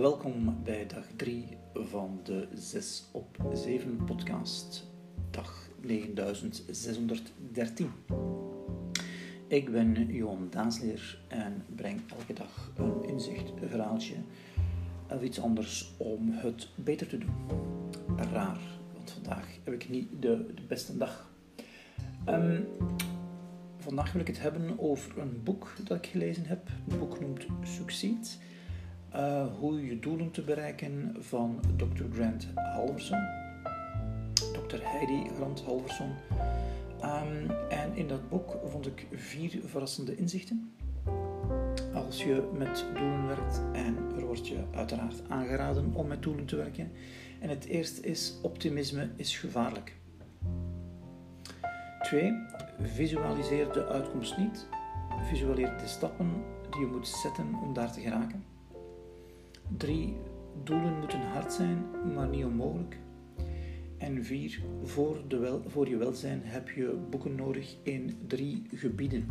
Welkom bij dag 3 van de 6 op 7 podcast, dag 9613. Ik ben Johan Daasleer en breng elke dag een inzicht, een verhaaltje of iets anders om het beter te doen. Raar, want vandaag heb ik niet de, beste dag. Um, vandaag wil ik het hebben over een boek dat ik gelezen heb. Het boek noemt Succeed uh, hoe je doelen te bereiken van Dr. Grant Halverson. Dr. Heidi Grant Halverson. Um, en in dat boek vond ik vier verrassende inzichten. Als je met doelen werkt, en er wordt je uiteraard aangeraden om met doelen te werken. En het eerste is: optimisme is gevaarlijk. Twee, visualiseer de uitkomst niet. Visualiseer de stappen die je moet zetten om daar te geraken. 3. Doelen moeten hard zijn, maar niet onmogelijk. En 4. Voor, voor je welzijn heb je boeken nodig in drie gebieden.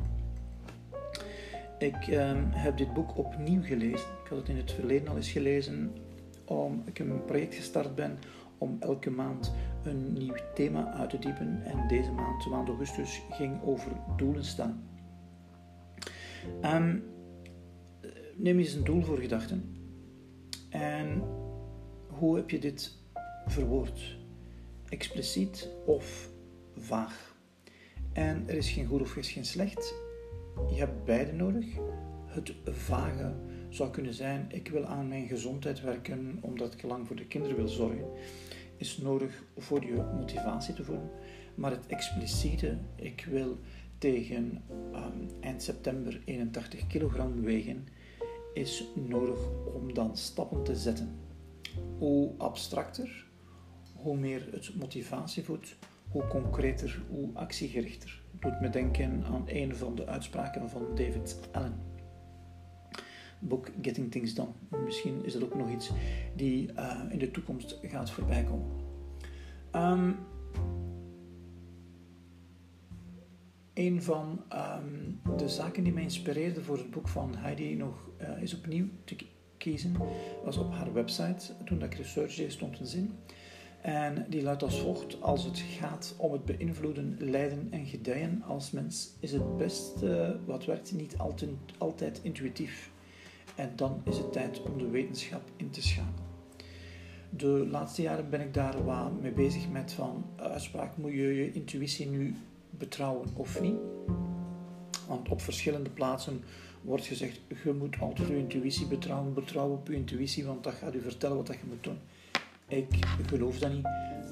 Ik um, heb dit boek opnieuw gelezen. Ik had het in het verleden al eens gelezen, omdat ik een project gestart ben om elke maand een nieuw thema uit te diepen. En deze maand, de maand augustus, ging over doelen staan. Um, neem eens een doel voor gedachten. En hoe heb je dit verwoord? Expliciet of vaag? En er is geen goed of er is geen slecht. Je hebt beide nodig. Het vage zou kunnen zijn: ik wil aan mijn gezondheid werken omdat ik lang voor de kinderen wil zorgen. Is nodig voor je motivatie te voelen. Maar het expliciete: ik wil tegen um, eind september 81 kilogram wegen is nodig om dan stappen te zetten. Hoe abstracter, hoe meer het motivatie voedt, hoe concreter, hoe actiegerichter. Doet me denken aan een van de uitspraken van David Allen. Boek Getting Things Done. Misschien is dat ook nog iets die uh, in de toekomst gaat voorbij komen. Um, een van um, de zaken die mij inspireerde voor het boek van Heidi nog uh, eens opnieuw te kiezen, was op haar website. Toen dat ik research deed, stond een zin. En die luidt als volgt: Als het gaat om het beïnvloeden, lijden en gedijen als mens, is het beste wat werkt niet altijd, altijd intuïtief. En dan is het tijd om de wetenschap in te schakelen. De laatste jaren ben ik daar wat mee bezig met van uitspraak moet je je intuïtie nu betrouwen of niet. Want op verschillende plaatsen wordt gezegd, je moet altijd je intuïtie betrouwen, betrouwen op je intuïtie, want dat gaat u vertellen wat je moet doen. Ik geloof dat niet.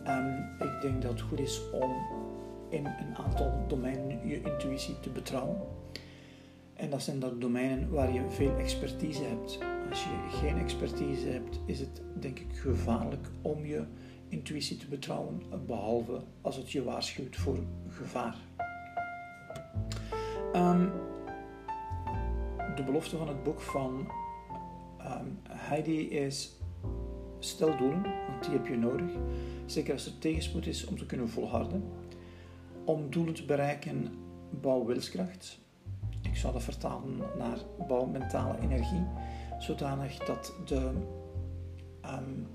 Um, ik denk dat het goed is om in een aantal domeinen je intuïtie te betrouwen. En dat zijn dan domeinen waar je veel expertise hebt. Als je geen expertise hebt, is het denk ik gevaarlijk om je intuïtie te betrouwen, behalve als het je waarschuwt voor gevaar. Um, de belofte van het boek van um, Heidi is stel doelen, want die heb je nodig. Zeker als er tegenspoed is om te kunnen volharden. Om doelen te bereiken, bouw wilskracht. Ik zou dat vertalen naar bouw mentale energie, zodanig dat de um,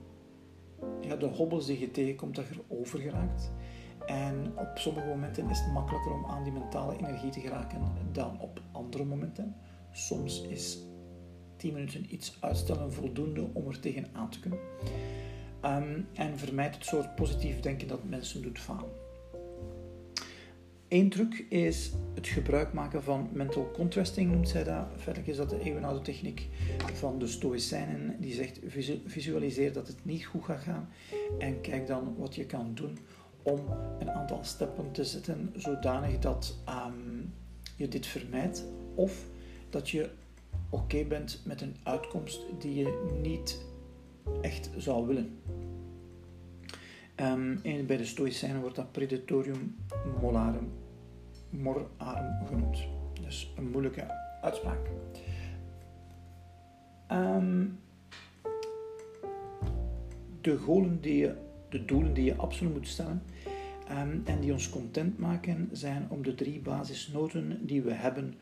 ja, de hobbels die je tegenkomt, dat je erover geraakt. En op sommige momenten is het makkelijker om aan die mentale energie te geraken dan op andere momenten. Soms is 10 minuten iets uitstellen voldoende om er tegenaan te kunnen. Um, en vermijd het soort positief denken dat mensen doet falen. Eén truc is het gebruik maken van mental contrasting, noemt zij dat. Verder is dat de eeuwenoude techniek van de Stoïcijnen, die zegt visualiseer dat het niet goed gaat gaan en kijk dan wat je kan doen om een aantal stappen te zetten zodanig dat um, je dit vermijdt of dat je oké bent met een uitkomst die je niet echt zou willen. Um, en bij de Stoïcijnen wordt dat predatorium molarum morarum genoemd. Dus een moeilijke uitspraak. Um, de, die de doelen die je absoluut moet stellen um, en die ons content maken, zijn om de drie basisnoten die we hebben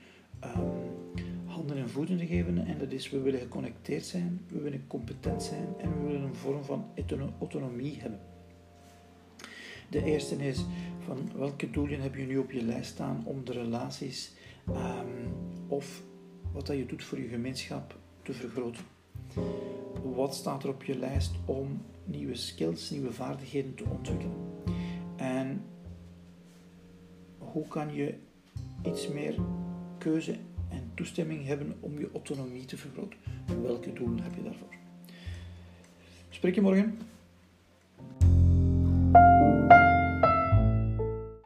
handen en voeten te geven. En dat is, we willen geconnecteerd zijn, we willen competent zijn en we willen een vorm van autonomie hebben. De eerste is van welke doelen heb je nu op je lijst staan om de relaties um, of wat dat je doet voor je gemeenschap te vergroten. Wat staat er op je lijst om nieuwe skills, nieuwe vaardigheden te ontwikkelen? En hoe kan je iets meer keuze en toestemming hebben om je autonomie te vergroten? Welke doelen heb je daarvoor? Spreek je morgen.